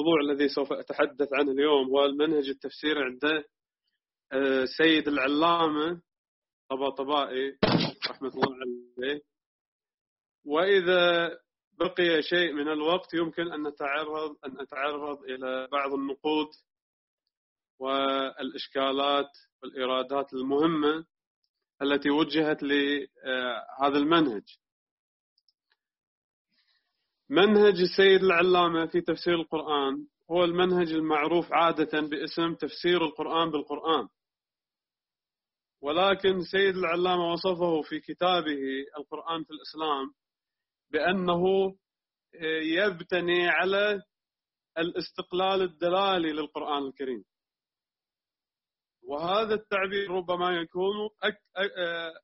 الموضوع الذي سوف أتحدث عنه اليوم هو المنهج التفسيري عند آه، سيد العلامة طباطبائي رحمة الله عليه. وإذا بقي شيء من الوقت يمكن أن نتعرض أن أتعرض إلى بعض النقود والإشكالات والإيرادات المهمة التي وجهت لهذا المنهج. منهج السيد العلامة في تفسير القرآن هو المنهج المعروف عادة باسم تفسير القرآن بالقرآن. ولكن سيد العلامة وصفه في كتابه القرآن في الإسلام بأنه يبتني على الاستقلال الدلالي للقرآن الكريم. وهذا التعبير ربما يكون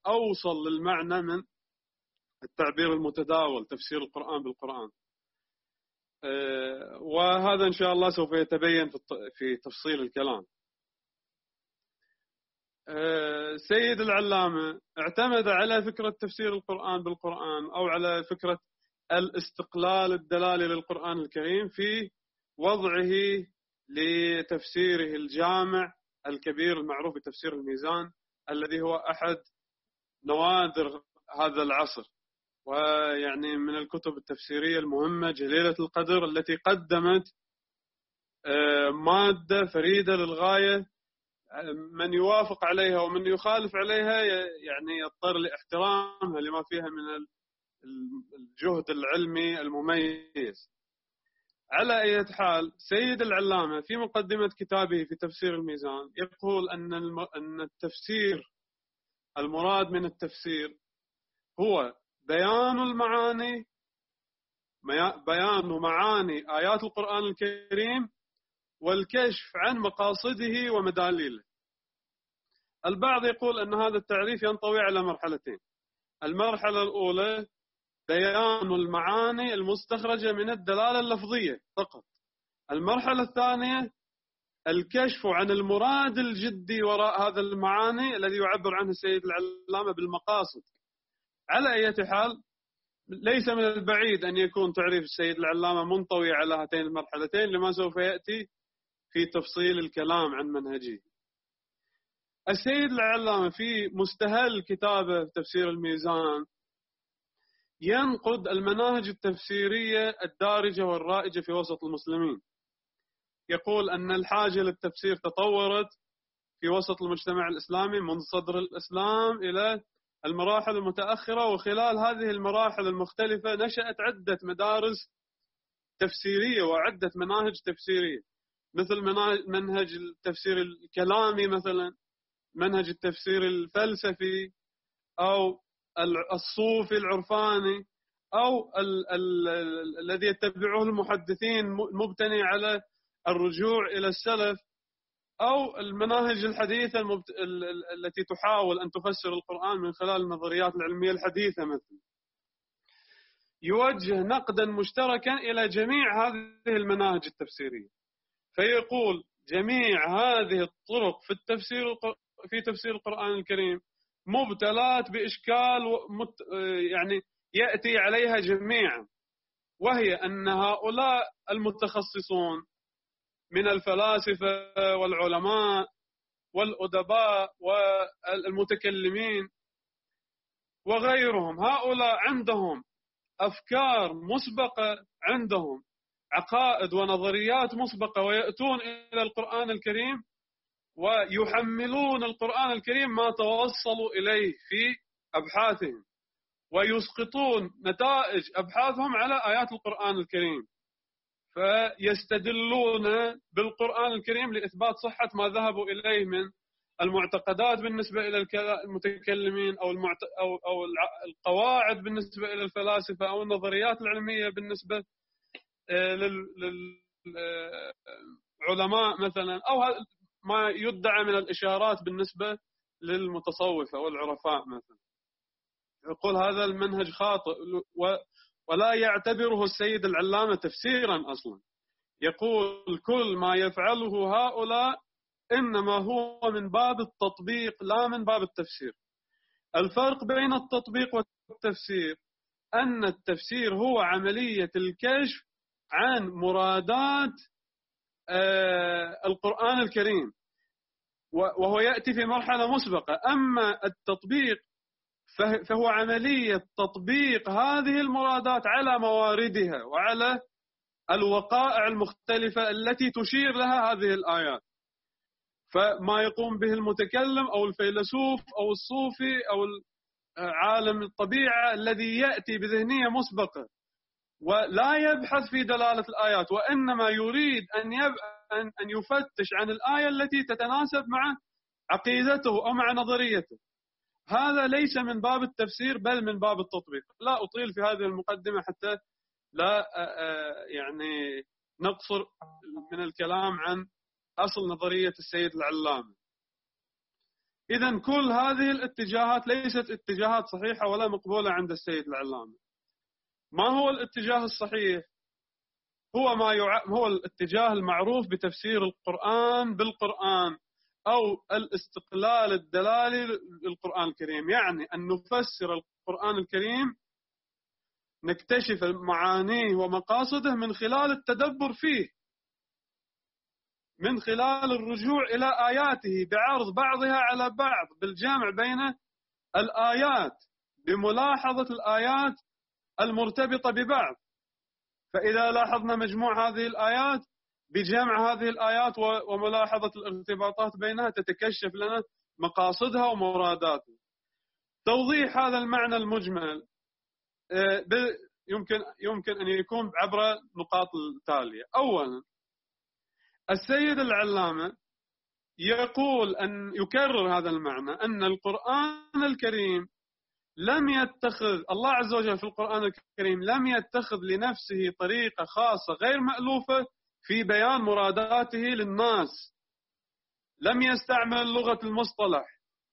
أوصل للمعنى من التعبير المتداول تفسير القرآن بالقرآن. آه، وهذا إن شاء الله سوف يتبين في تفصيل الكلام. آه، سيد العلامة اعتمد على فكرة تفسير القرآن بالقرآن أو على فكرة الاستقلال الدلالي للقرآن الكريم في وضعه لتفسيره الجامع الكبير المعروف بتفسير الميزان الذي هو أحد نوادر هذا العصر. ويعني من الكتب التفسيرية المهمة جليلة القدر التي قدمت آه، مادة فريدة للغاية من يوافق عليها ومن يخالف عليها يعني يضطر لاحترامها لما فيها من الجهد العلمي المميز. على أي حال سيد العلامة في مقدمة كتابه في تفسير الميزان يقول أن أن التفسير المراد من التفسير هو بيان المعاني بيان معاني آيات القرآن الكريم والكشف عن مقاصده ومداليله. البعض يقول أن هذا التعريف ينطوي على مرحلتين. المرحلة الأولى بيان المعاني المستخرجة من الدلالة اللفظية فقط. المرحلة الثانية الكشف عن المراد الجدي وراء هذا المعاني الذي يعبر عنه السيد العلامة بالمقاصد. على أي حال ليس من البعيد أن يكون تعريف السيد العلامة منطوي على هاتين المرحلتين لما سوف يأتي في تفصيل الكلام عن منهجه. السيد العلامة في مستهل كتابه تفسير الميزان ينقد المناهج التفسيرية الدارجة والرائجة في وسط المسلمين. يقول أن الحاجة للتفسير تطورت في وسط المجتمع الإسلامي منذ صدر الإسلام إلى المراحل المتأخرة وخلال هذه المراحل المختلفة نشأت عدة مدارس تفسيرية وعدة مناهج تفسيرية مثل منهج التفسير الكلامي مثلا منهج التفسير الفلسفي أو الصوفي العرفاني أو ال ال الذي يتبعه المحدثين مبتني على الرجوع إلى السلف. أو المناهج الحديثة المبت... التي تحاول أن تفسر القرآن من خلال النظريات العلمية الحديثة مثلا. يوجه نقدا مشتركا إلى جميع هذه المناهج التفسيرية. فيقول جميع هذه الطرق في التفسير في تفسير القرآن الكريم مبتلات بإشكال مت... يعني يأتي عليها جميعا. وهي أن هؤلاء المتخصصون من الفلاسفة والعلماء والأدباء والمتكلمين وغيرهم. هؤلاء عندهم أفكار مسبقة عندهم عقائد ونظريات مسبقة ويأتون إلى القرآن الكريم ويحملون القرآن الكريم ما توصلوا إليه في أبحاثهم ويسقطون نتائج أبحاثهم على آيات القرآن الكريم. فيستدلون بالقرآن الكريم لإثبات صحة ما ذهبوا إليه من المعتقدات بالنسبة إلى المتكلمين أو المعت... أو أو القواعد بالنسبة إلى الفلاسفة أو النظريات العلمية بالنسبة آه، للعلماء آه، مثلا أو ما يدعى من الإشارات بالنسبة للمتصوفة والعرفاء مثلا. يقول هذا المنهج خاطئ ولا يعتبره السيد العلامة تفسيرا أصلا. يقول كل ما يفعله هؤلاء إنما هو من باب التطبيق لا من باب التفسير. الفرق بين التطبيق والتفسير أن التفسير هو عملية الكشف عن مرادات آه، القرآن الكريم وهو يأتي في مرحلة مسبقة. أما التطبيق فهو عملية تطبيق هذه المرادات على مواردها وعلى الوقائع المختلفة التي تشير لها هذه الآيات. فما يقوم به المتكلم أو الفيلسوف أو الصوفي أو عالم الطبيعة الذي يأتي بذهنية مسبقة ولا يبحث في دلالة الآيات وإنما يريد أن أن يفتش عن الآية التي تتناسب مع عقيدته أو مع نظريته. هذا ليس من باب التفسير بل من باب التطبيق. لا أطيل في هذه المقدمة حتى لا يعني نقصر من الكلام عن أصل نظرية السيد العلامة. إذا كل هذه الاتجاهات ليست اتجاهات صحيحة ولا مقبولة عند السيد العلامة. ما هو الاتجاه الصحيح؟ هو ما يع... هو الاتجاه المعروف بتفسير القرآن بالقرآن. أو الاستقلال الدلالي للقرآن الكريم. يعني أن نفسر القرآن الكريم نكتشف معانيه ومقاصده من خلال التدبر فيه. من خلال الرجوع إلى آياته بعرض بعضها على بعض بالجمع بين الآيات بملاحظة الآيات المرتبطة ببعض. فإذا لاحظنا مجموع هذه الآيات بجمع هذه الآيات وملاحظة الارتباطات بينها تتكشف لنا مقاصدها ومراداتها. توضيح هذا المعنى المجمل آه، يمكن يمكن أن يكون عبر نقاط التالية. اولا السيد العلامة يقول ان يكرر هذا المعنى أن القرآن الكريم لم يتخذ الله عز وجل في القرآن الكريم لم يتخذ لنفسه طريقة خاصة غير مألوفة في بيان مراداته للناس. لم يستعمل لغة المصطلح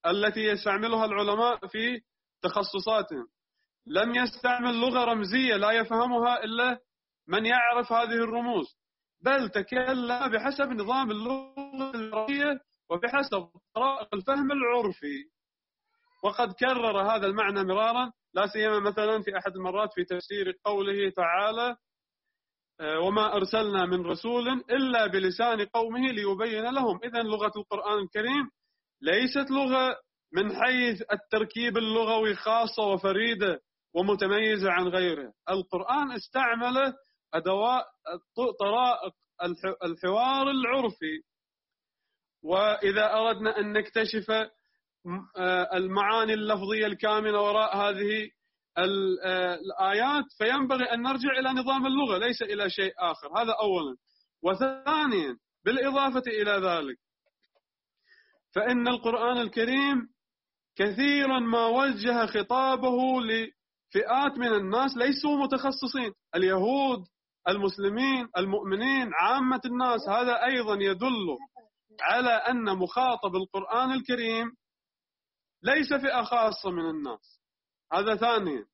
التي يستعملها العلماء في تخصصاتهم. لم يستعمل لغة رمزية لا يفهمها إلا من يعرف هذه الرموز. بل تكلم بحسب نظام اللغة العربية وبحسب طرائق الفهم العرفي. وقد كرر هذا المعنى مرارا لا سيما مثلا في أحد المرات في تفسير قوله تعالى وما أرسلنا من رسول إلا بلسان قومه ليبين لهم. اذا لغة القرآن الكريم ليست لغة من حيث التركيب اللغوي خاصة وفريدة ومتميزة عن غيره. القرآن استعمل ادوات طرائق الحوار العرفي. وإذا أردنا أن نكتشف آه، المعاني اللفظية الكامنة وراء هذه آه، الآيات فينبغي أن نرجع إلى نظام اللغة ليس إلى شيء آخر. هذا أولا. وثانيا بالإضافة إلى ذلك فإن القرآن الكريم كثيرا ما وجه خطابه لفئات من الناس ليسوا متخصصين. اليهود المسلمين المؤمنين عامة الناس. هذا أيضا يدل على أن مخاطب القرآن الكريم ليس فئة خاصة من الناس. هذا ثانيا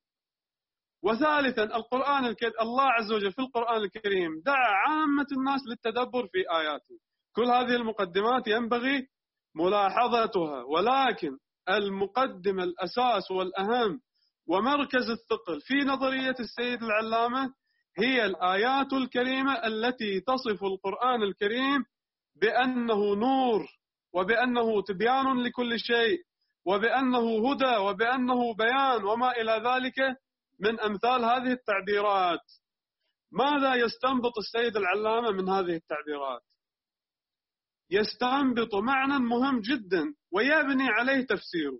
وثالثا القرآن الكريم الله عز وجل في القرآن الكريم دعا عامة الناس للتدبر في آياته. كل هذه المقدمات ينبغي ملاحظتها. ولكن المقدمة الأساس والأهم ومركز الثقل في نظرية السيد العلامة هي الآيات الكريمة التي تصف القرآن الكريم بأنه نور وبأنه تبيان لكل شيء. وبأنه هدى وبأنه بيان وما إلى ذلك من أمثال هذه التعبيرات. ماذا يستنبط السيد العلامة من هذه التعبيرات؟ يستنبط معنى مهم جدا ويبني عليه تفسيره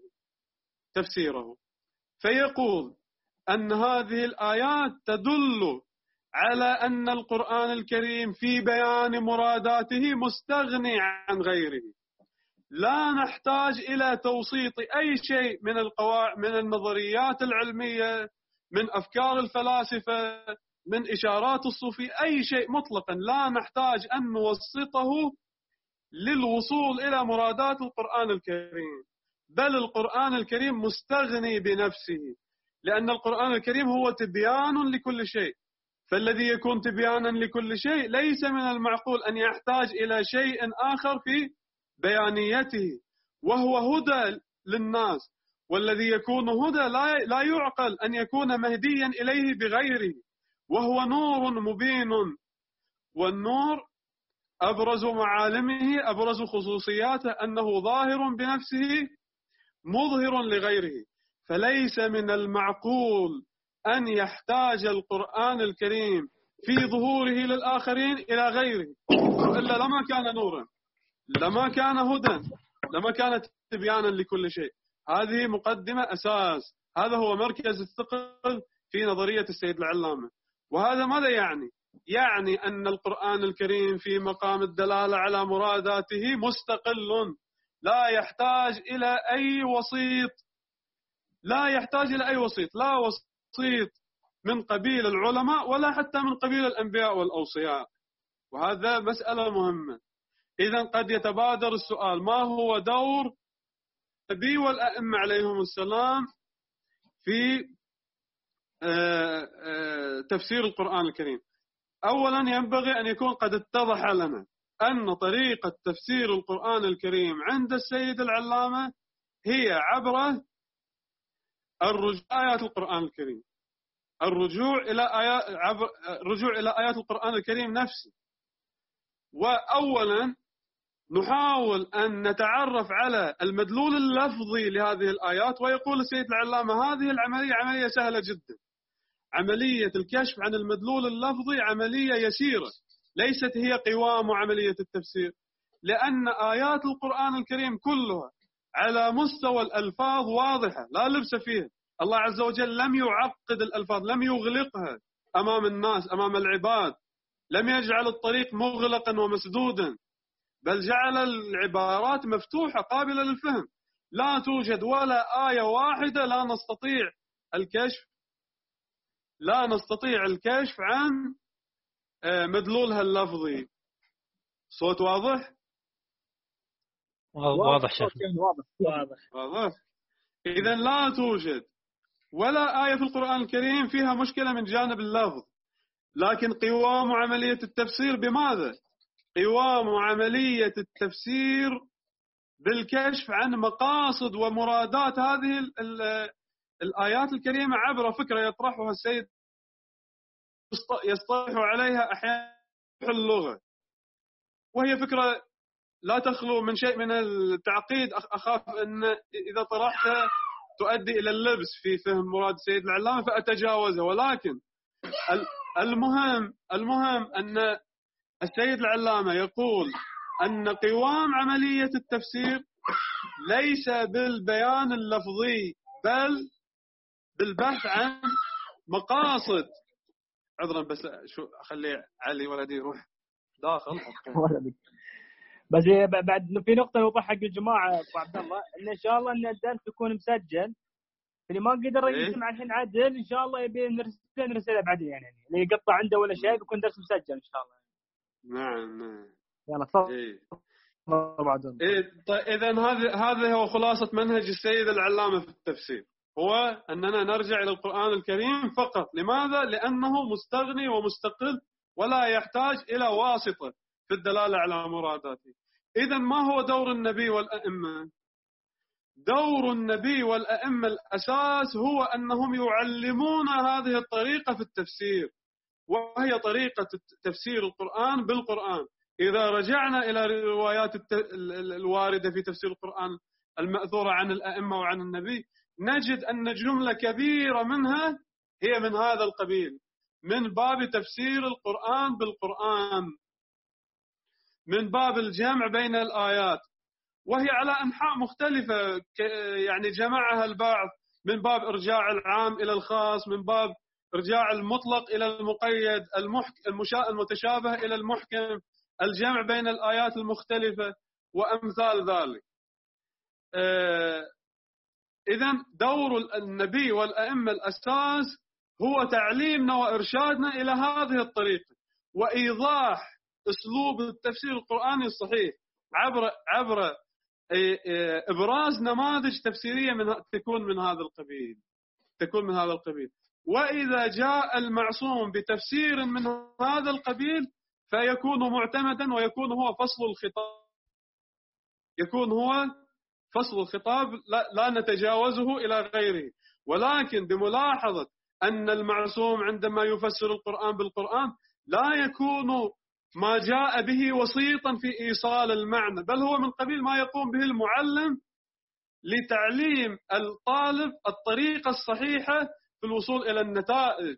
تفسيره. فيقول أن هذه الآيات تدل على أن القرآن الكريم في بيان مراداته مستغني عن غيره. لا نحتاج إلى توسيط أي شيء من القواعد من النظريات العلمية من أفكار الفلاسفة من إشارات الصوفي أي شيء مطلقا. لا نحتاج أن نوسطه للوصول إلى مرادات القرآن الكريم. بل القرآن الكريم مستغني بنفسه لأن القرآن الكريم هو تبيان لكل شيء. فالذي يكون تبيانا لكل شيء ليس من المعقول أن يحتاج إلى شيء آخر في بيانيته وهو هدى للناس. والذي يكون هدى لا يعقل أن يكون مهديا إليه بغيره وهو نور مبين. والنور أبرز معالمه أبرز خصوصياته أنه ظاهر بنفسه مظهر لغيره. فليس من المعقول أن يحتاج القرآن الكريم في ظهوره للآخرين إلى غيره إلا لما كان نورا. لما كان هدى لما كانت تبيانا لكل شيء. هذه مقدمة أساس. هذا هو مركز الثقل في نظرية السيد العلامة. وهذا ماذا يعني؟ يعني أن القرآن الكريم في مقام الدلالة على مراداته مستقل. لا يحتاج إلى أي وسيط. لا يحتاج إلى أي وسيط. لا وسيط من قبيل العلماء ولا حتى من قبيل الأنبياء والأوصياء. وهذا مسألة مهمة. إذا قد يتبادر السؤال. ما هو دور النبي والأئمة عليهم السلام في آه، آه، تفسير القرآن الكريم؟ أولا ينبغي أن يكون قد اتضح لنا أن طريقة تفسير القرآن الكريم عند السيد العلامة هي عبر الرجوع آيات القرآن الكريم. الرجوع إلى آيات عبر الرجوع إلى آيات القرآن الكريم نفسه. وأولا نحاول أن نتعرف على المدلول اللفظي لهذه الآيات ويقول السيد العلامة هذه العملية عملية سهلة جدا. عملية الكشف عن المدلول اللفظي عملية يسيرة ليست هي قوام عملية التفسير. لأن آيات القرآن الكريم كلها على مستوى الألفاظ واضحة لا لبس فيها. الله عز وجل لم يعقد الألفاظ لم يغلقها أمام الناس أمام العباد. لم يجعل الطريق مغلقا ومسدودا. بل جعل العبارات مفتوحة قابلة للفهم. لا توجد ولا آية واحدة لا نستطيع الكشف لا نستطيع الكشف عن آه، مدلولها اللفظي. صوت واضح؟ واضح. شيخ. واضح. واضح. واضح. إذا لا توجد ولا آية في القرآن الكريم فيها مشكلة من جانب اللفظ. لكن قوام عملية التفسير بماذا؟ قوام عملية التفسير بالكشف عن مقاصد ومرادات هذه الآيات الكريمة عبر فكرة يطرحها السيد يصطلح عليها أحيانا اللغة. وهي فكرة لا تخلو من شيء من التعقيد. أخاف أن إذا طرحتها تؤدي إلى اللبس في فهم مراد السيد العلامة فأتجاوزها. ولكن المهم المهم أن السيد العلامة يقول أن قوام عملية التفسير ليس بالبيان اللفظي بل بالبحث عن مقاصد. عذرا بس شو أخلي علي ولدي يروح داخل. بس بعد في نقطة نوضح حق الجماعة أبو عبد الله إن إن شاء الله إن الدرس يكون مسجل. اللي ما قدر إيه؟ يسمع الحين عدل إن شاء الله يبي نرسله نرسله بعدين يعني. اللي يقطع عنده ولا شيء بيكون درس مسجل إن شاء الله. نعم نعم. يلا تفضل. إيه. إيه طيب إذا هذا هذا هو خلاصة منهج السيد العلامة في التفسير. هو أننا نرجع إلى القرآن الكريم فقط. لماذا؟ لأنه مستغني ومستقل ولا يحتاج إلى واسطة في الدلالة على مراداته إذا ما هو دور النبي والأئمة؟ دور النبي والأئمة الأساس هو أنهم يعلمون هذه الطريقة في التفسير. وهي طريقة تفسير القرآن بالقرآن. إذا رجعنا إلى الروايات الواردة في تفسير القرآن المأثورة عن الأئمة وعن النبي نجد أن جملة كبيرة منها هي من هذا القبيل من باب تفسير القرآن بالقرآن من باب الجمع بين الآيات. وهي على أنحاء مختلفة يعني جمعها البعض من باب إرجاع العام إلى الخاص من باب إرجاع المطلق إلى المقيد المتشابه إلى المحكم الجمع بين الآيات المختلفة وأمثال ذلك. آه، إذا دور النبي والأئمة الأساس هو تعليمنا وإرشادنا إلى هذه الطريقة وإيضاح أسلوب التفسير القرآني الصحيح عبر عبر إبراز نماذج تفسيرية من تكون من هذا القبيل تكون من هذا القبيل. وإذا جاء المعصوم بتفسير من هذا القبيل فيكون معتمدا ويكون هو فصل الخطاب. يكون هو فصل الخطاب لا, نتجاوزه إلى غيره. ولكن بملاحظة أن المعصوم عندما يفسر القرآن بالقرآن لا يكون ما جاء به وسيطا في إيصال المعنى بل هو من قبيل ما يقوم به المعلم لتعليم الطالب الطريقة الصحيحة في الوصول إلى النتائج.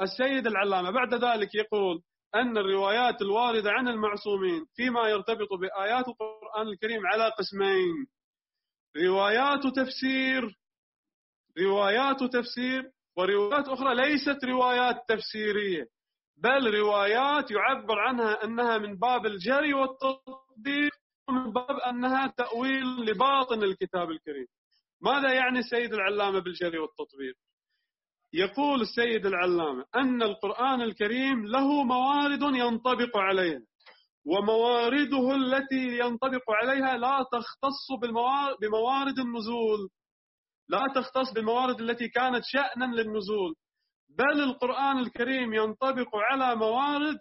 السيد العلامة بعد ذلك يقول أن الروايات الواردة عن المعصومين فيما يرتبط بآيات القرآن الكريم على قسمين. روايات تفسير روايات تفسير وروايات أخرى ليست روايات تفسيرية بل روايات يعبر عنها أنها من باب الجري والتطبيق ومن باب أنها تأويل لباطن الكتاب الكريم. ماذا يعني السيد العلامة بالجري والتطبيق؟ يقول السيد العلامة أن القرآن الكريم له موارد ينطبق عليها وموارده التي ينطبق عليها لا تختص بموارد النزول لا تختص بالموارد التي كانت شأنا للنزول بل القرآن الكريم ينطبق على موارد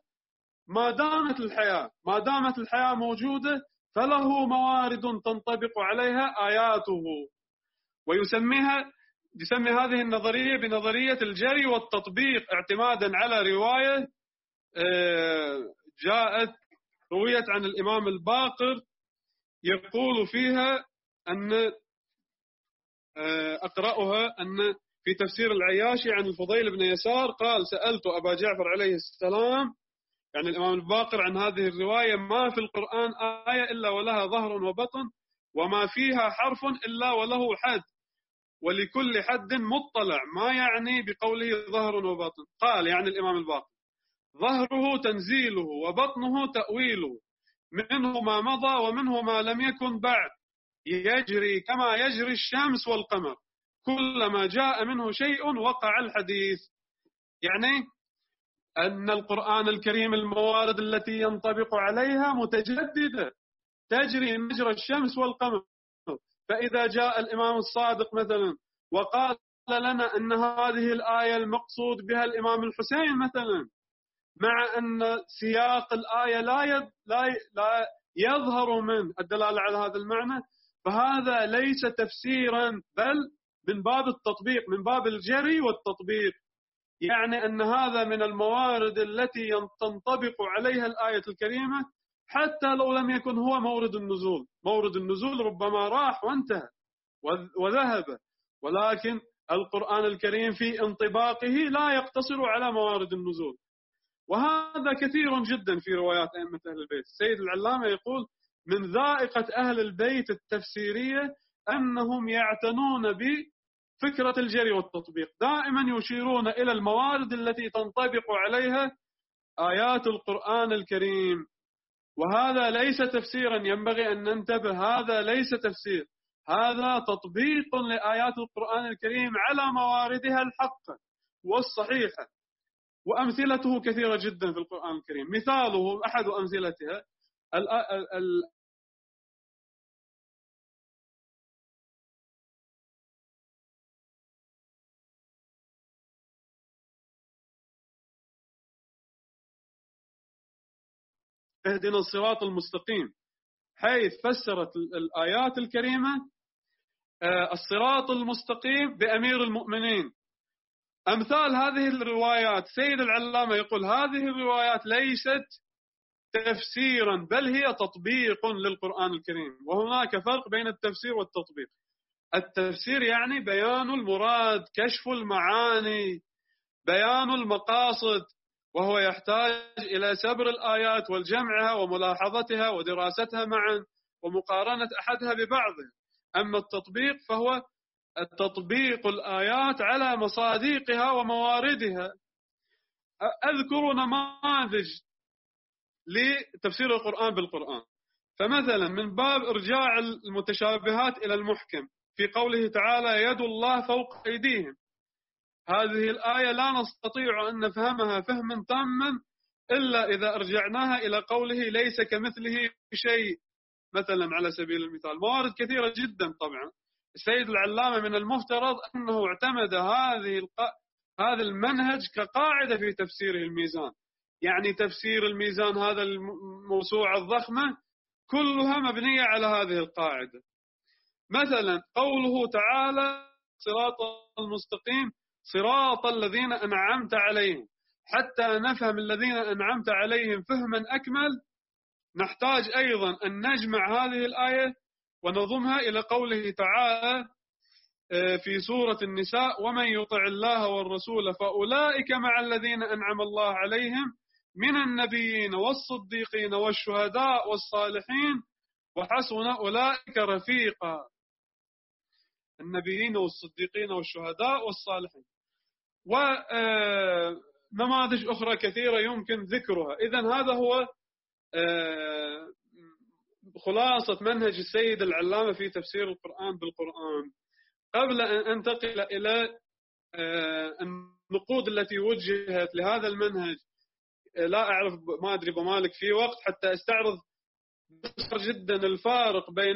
ما دامت الحياة ما دامت الحياة موجودة فله موارد تنطبق عليها آياته. ويسميها يسمي هذه النظرية بنظرية الجري والتطبيق اعتمادا على رواية آه، جاءت رويت عن الإمام الباقر يقول فيها أن آه، أقرأها أن في تفسير العياشي عن الفضيل بن يسار قال سألت أبا جعفر عليه السلام يعني الإمام الباقر عن هذه الرواية ما في القرآن آية إلا ولها ظهر وبطن وما فيها حرف إلا وله حد. ولكل حد مطلع ما يعني بقوله ظهر وبطن قال يعني الإمام الباقر ظهره تنزيله وبطنه تأويله منه ما مضى ومنه ما لم يكن بعد. يجري كما يجري الشمس والقمر. كلما جاء منه شيء وقع الحديث. يعني أن القرآن الكريم الموارد التي ينطبق عليها متجددة تجري مجرى الشمس والقمر. فإذا جاء الإمام الصادق مثلا وقال لنا أن هذه الآية المقصود بها الإمام الحسين مثلا مع أن سياق الآية لا لا يظهر من الدلالة على هذا المعنى فهذا ليس تفسيرا بل من باب التطبيق من باب الجري والتطبيق. يعني أن هذا من الموارد التي تنطبق عليها الآية الكريمة حتى لو لم يكن هو مورد النزول. مورد النزول ربما راح وانتهى وذهب. ولكن القرآن الكريم في انطباقه لا يقتصر على موارد النزول. وهذا كثير جدا في روايات أئمة أهل البيت. السيد العلامة يقول من ذائقة أهل البيت التفسيرية أنهم يعتنون بفكرة الجري والتطبيق. دائما يشيرون إلى الموارد التي تنطبق عليها آيات القرآن الكريم. وهذا ليس تفسيرا ينبغي أن ننتبه هذا ليس تفسير. هذا تطبيق لآيات القرآن الكريم على مواردها الحقة والصحيحة. وأمثلته كثيرة جدا في القرآن الكريم. مثاله أحد أمثلتها اهدنا الصراط المستقيم. حيث فسرت الآيات الكريمة آه، الصراط المستقيم بأمير المؤمنين. أمثال هذه الروايات سيد العلامة يقول هذه الروايات ليست تفسيرا بل هي تطبيق للقرآن الكريم. وهناك فرق بين التفسير والتطبيق. التفسير يعني بيان المراد كشف المعاني بيان المقاصد. وهو يحتاج إلى سبر الآيات والجمعها وملاحظتها ودراستها معا ومقارنة أحدها ببعضه أما التطبيق فهو التطبيق الآيات على مصادقها ومواردها. أذكر نماذج لتفسير القرآن بالقرآن. فمثلا من باب إرجاع المتشابهات إلى المحكم في قوله تعالى يد الله فوق أيديهم. هذه الآية لا نستطيع أن نفهمها فهما تاما إلا إذا أرجعناها إلى قوله ليس كمثله شيء مثلا على سبيل المثال. موارد كثيرة جدا طبعا. السيد العلامة من المفترض أنه اعتمد هذه الق... هذا المنهج كقاعدة في تفسيره الميزان. يعني تفسير الميزان هذا الموسوعة الضخمة كلها مبنية على هذه القاعدة. مثلا قوله تعالى صراط المستقيم صراط الذين أنعمت عليهم. حتى نفهم الذين أنعمت عليهم فهما أكمل نحتاج أيضا أن نجمع هذه الآية ونضمها إلى قوله تعالى آه، في سورة النساء ومن يطع الله والرسول فأولئك مع الذين أنعم الله عليهم من النبيين والصديقين والشهداء والصالحين وحسن أولئك رفيقا. النبيين والصديقين والشهداء والصالحين. ونماذج أخرى كثيرة يمكن ذكرها. إذا هذا هو آه، خلاصة منهج السيد العلامة في تفسير القرآن بالقرآن. قبل أن أنتقل إلى آه، النقود التي وجهت لهذا المنهج لا أعرف ما أدري بمالك في وقت حتى أستعرض جدا الفارق بين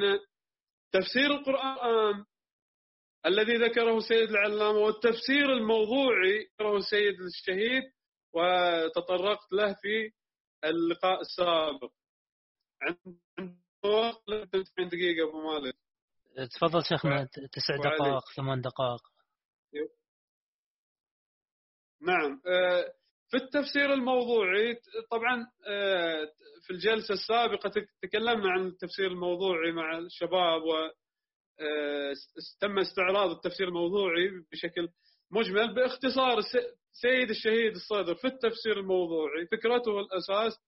تفسير القرآن الذي ذكره سيد العلامة والتفسير الموضوعي ذكره سيد الشهيد وتطرقت له في اللقاء السابق. عند وقت 90 دقيقة أبو مالك. تفضل شيخنا تسع دقائق ثمان دقائق. نعم. آه، في التفسير الموضوعي طبعا آه، في الجلسة السابقة تكلمنا عن التفسير الموضوعي مع الشباب و تم استعراض التفسير الموضوعي بشكل مجمل باختصار سيد الشهيد الصدر في التفسير الموضوعي. فكرته الأساس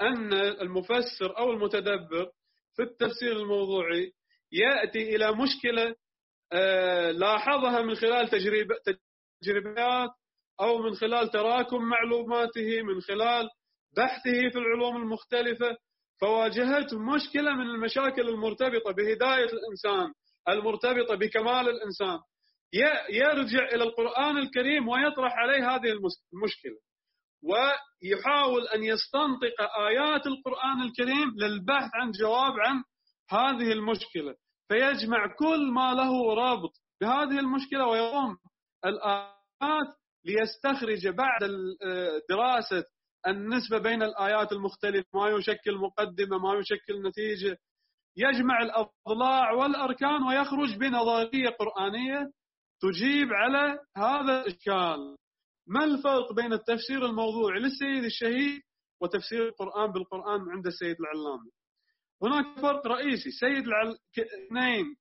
أن المفسر أو المتدبر في التفسير الموضوعي يأتي إلى مشكلة آه، لاحظها من خلال تجربة تجربات أو من خلال تراكم معلوماته من خلال بحثه في العلوم المختلفة فواجهته مشكلة من المشاكل المرتبطة بهداية الإنسان المرتبطة بكمال الإنسان. يرجع إلى القرآن الكريم ويطرح عليه هذه المشكلة. ويحاول أن يستنطق آيات القرآن الكريم للبحث عن جواب عن هذه المشكلة. فيجمع كل ما له رابط بهذه المشكلة ويقوم الآيات ليستخرج بعد دراسة النسبة بين الآيات المختلفة. ما يشكل مقدمة ما يشكل نتيجة. يجمع الأضلاع والأركان ويخرج بنظرية قرآنية تجيب على هذا الإشكال. ما الفرق بين التفسير الموضوعي للسيد الشهيد وتفسير القرآن بالقرآن عند السيد العلامي هناك فرق رئيسي. سيد الاثنين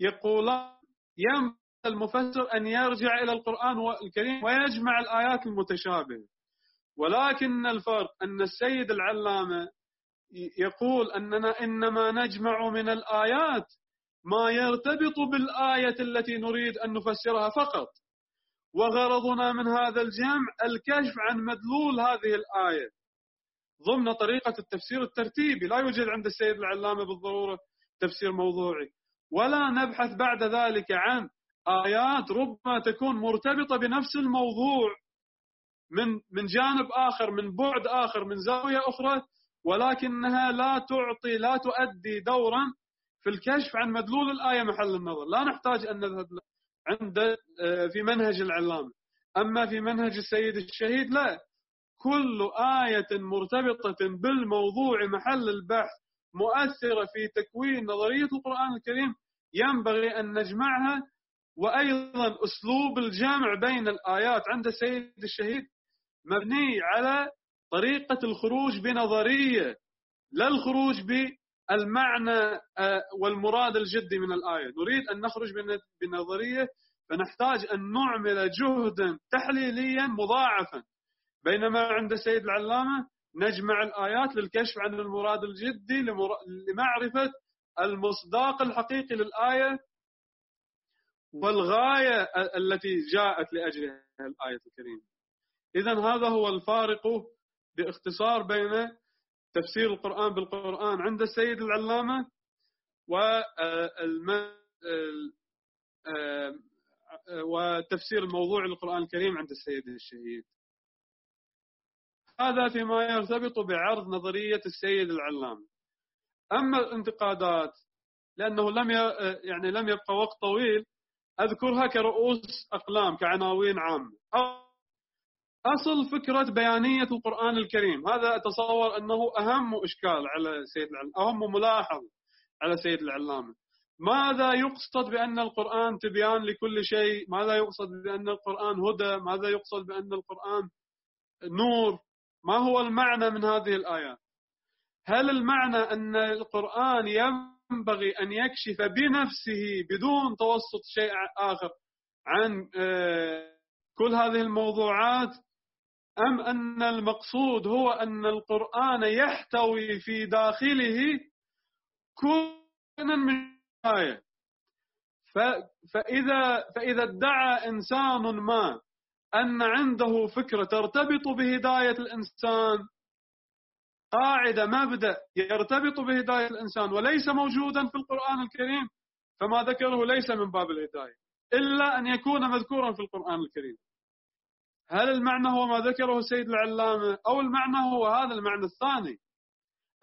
يقولان ينبغي المفسر أن يرجع إلى القرآن الكريم ويجمع الآيات المتشابهة. ولكن الفرق أن السيد العلامة يقول أننا إنما نجمع من الآيات ما يرتبط بالآية التي نريد أن نفسرها فقط. وغرضنا من هذا الجمع الكشف عن مدلول هذه الآية. ضمن طريقة التفسير الترتيبي لا يوجد عند السيد العلامة بالضرورة تفسير موضوعي. ولا نبحث بعد ذلك عن آيات ربما تكون مرتبطة بنفس الموضوع من من جانب آخر من بعد آخر من زاوية أخرى ولكنها لا تعطي لا تؤدي دورا في الكشف عن مدلول الآية محل النظر. لا نحتاج أن نذهب عند آه، في منهج العلامة. أما في منهج السيد الشهيد لا. كل آية مرتبطة بالموضوع محل البحث مؤثرة في تكوين نظرية القرآن الكريم ينبغي أن نجمعها وأيضا أسلوب الجمع بين الآيات عند السيد الشهيد مبني على طريقة الخروج بنظرية لا الخروج بالمعنى آه، والمراد الجدي من الآية. نريد أن نخرج بنظرية فنحتاج أن نعمل جهدا تحليليا مضاعفا. بينما عند السيد العلامة نجمع الآيات للكشف عن المراد الجدي لمعرفة المصداق الحقيقي للآية والغاية التي جاءت لأجلها الآية الكريمة. إذا هذا هو الفارق باختصار بين تفسير القرآن بالقرآن عند السيد العلامة وتفسير الموضوع للقرآن الكريم عند السيد الشهيد. هذا فيما يرتبط بعرض نظرية السيد العلامة. أما الانتقادات لأنه لم يعني لم يبقى وقت طويل أذكرها كرؤوس أقلام كعناوين عامة. أصل فكرة بيانية القرآن الكريم. هذا أتصور أنه أهم إشكال على سيد العلامة أهم ملاحظ على سيد العلامة. ماذا يقصد بأن القرآن تبيان لكل شيء؟ ماذا يقصد بأن القرآن هدى؟ ماذا يقصد بأن القرآن نور؟ ما هو المعنى من هذه الآيات هل المعنى أن القرآن ينبغي أن يكشف بنفسه بدون توسط شيء آخر عن آه، كل هذه الموضوعات؟ أم أن المقصود هو أن القرآن يحتوي في داخله كل من آية. فإذا, فإذا ادعى إنسان ما أن عنده فكرة ترتبط بهداية الإنسان قاعدة مبدأ يرتبط بهداية الإنسان وليس موجودا في القرآن الكريم فما ذكره ليس من باب الهداية إلا أن يكون مذكورا في القرآن الكريم. هل المعنى هو ما ذكره السيد العلامة أو المعنى هو هذا المعنى الثاني؟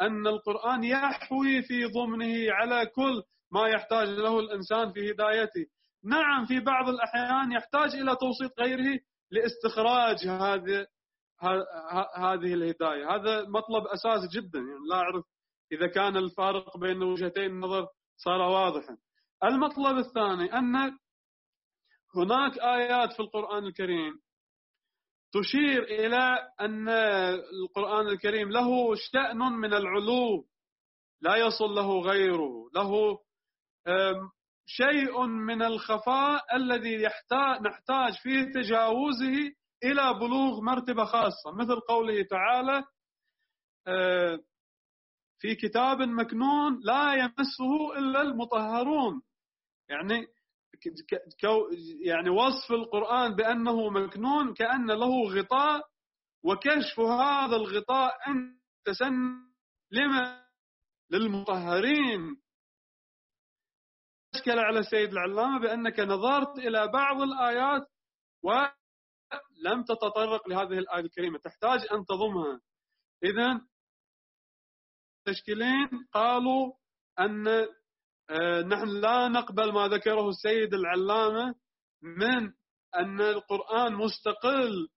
أن القرآن يحوي في ضمنه على كل ما يحتاج له الإنسان في هدايته. نعم في بعض الأحيان يحتاج إلى توسيط غيره لاستخراج هذه هذه الهداية. هذا مطلب أساسي جدا يعني لا أعرف إذا كان الفارق بين وجهتين النظر صار واضحا. المطلب الثاني أن هناك آيات في القرآن الكريم تشير إلى أن القرآن الكريم له شأن من العلو لا يصل له غيره له شيء من الخفاء الذي يحتاج نحتاج في تجاوزه إلى بلوغ مرتبة خاصة مثل قوله تعالى في كتاب مكنون لا يمسه إلا المطهرون. يعني يعني وصف القرآن بأنه مكنون كأن له غطاء وكشف هذا الغطاء أن تسن لما للمطهرين. أشكل على السيد العلامة بأنك نظرت إلى بعض الآيات ولم تتطرق لهذه الآية الكريمة. تحتاج أن تضمها. إذا تشكيلين قالوا أن نحن لا نقبل ما ذكره السيد العلامة من أن القرآن مستقل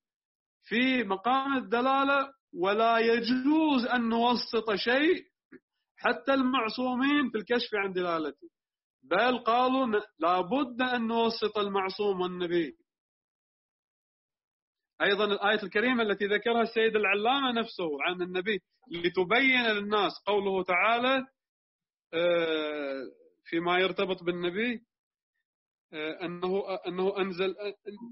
في مقام الدلالة ولا يجوز أن نوسط شيء حتى المعصومين في الكشف عن دلالته. بل قالوا لابد أن نوسط المعصوم والنبي. أيضا الآية الكريمة التي ذكرها السيد العلامة نفسه عن النبي لتبين للناس قوله تعالى آه، فيما يرتبط بالنبي آه، أنه أنه أنزل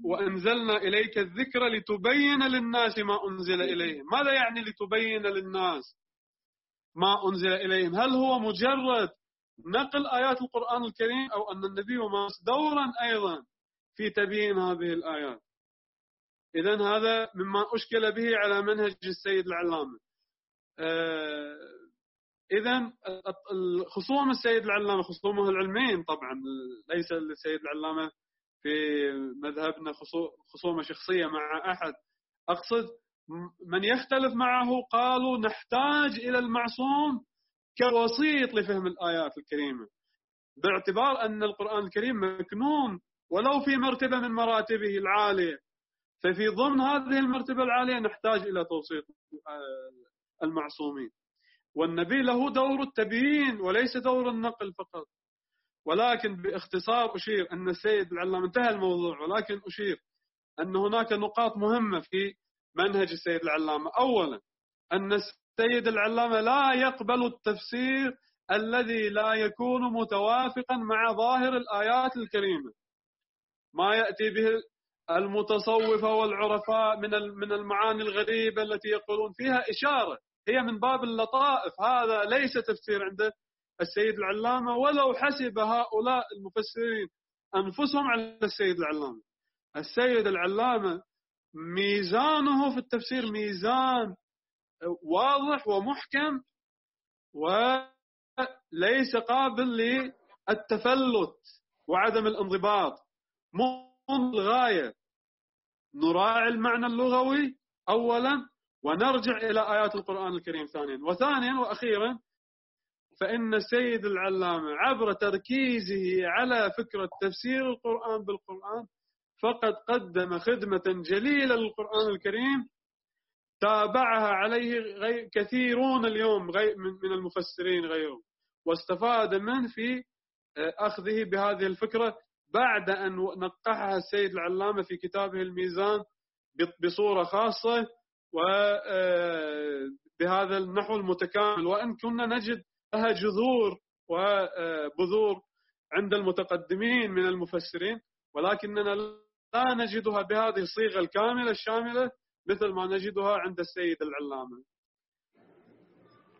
وأنزلنا إليك الذكر لتبين للناس ما أنزل إليهم. ماذا يعني لتبين للناس ما أنزل إليهم؟ هل هو مجرد نقل آيات القرآن الكريم أو أن النبي مارس دورا أيضا في تبيين هذه الآيات؟ إذا هذا مما أشكل به على منهج السيد العلامة. آه، إذا خصوم السيد العلامة خصومه العلمين طبعا ليس السيد العلامة في مذهبنا خصومة شخصية مع أحد. أقصد من يختلف معه قالوا نحتاج إلى المعصوم كوسيط لفهم الآيات الكريمة. باعتبار أن القرآن الكريم مكنون ولو في مرتبة من مراتبه العالية. ففي ضمن هذه المرتبة العالية نحتاج إلى توسيط المعصومين. والنبي له دور التبيين وليس دور النقل فقط. ولكن باختصار أشير أن السيد العلامة انتهى الموضوع ولكن أشير أن هناك نقاط مهمة في منهج السيد العلامة. أولا أن السيد العلامة لا يقبل التفسير الذي لا يكون متوافقا مع ظاهر الآيات الكريمة. ما يأتي به المتصوفة والعرفاء من من المعاني الغريبة التي يقولون فيها إشارة هي من باب اللطائف. هذا ليس تفسير عند السيد العلامة ولو حسب هؤلاء المفسرين أنفسهم على السيد العلامة. السيد العلامة ميزانه في التفسير ميزان واضح ومحكم وليس قابل للتفلت وعدم الانضباط. منذ الغاية. نراعي المعنى اللغوي أولا ونرجع إلى آيات القرآن الكريم ثانيا. وثانيا وأخيرا فإن السيد العلامة عبر تركيزه على فكرة تفسير القرآن بالقرآن فقد قدم خدمة جليلة للقرآن الكريم تابعها عليه كثيرون اليوم من المفسرين غيرهم واستفاد منه في آه، أخذه بهذه الفكرة بعد أن نقحها السيد العلامة في كتابه الميزان بصورة خاصة. وبهذا النحو المتكامل. وأن كنا نجد لها جذور وبذور عند المتقدمين من المفسرين ولكننا لا نجدها بهذه الصيغة الكاملة الشاملة مثل ما نجدها عند السيد العلامة.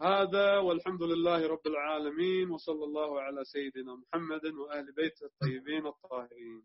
هذا والحمد لله رب العالمين وصلى الله على سيدنا محمد وآل بيته الطيبين الطاهرين.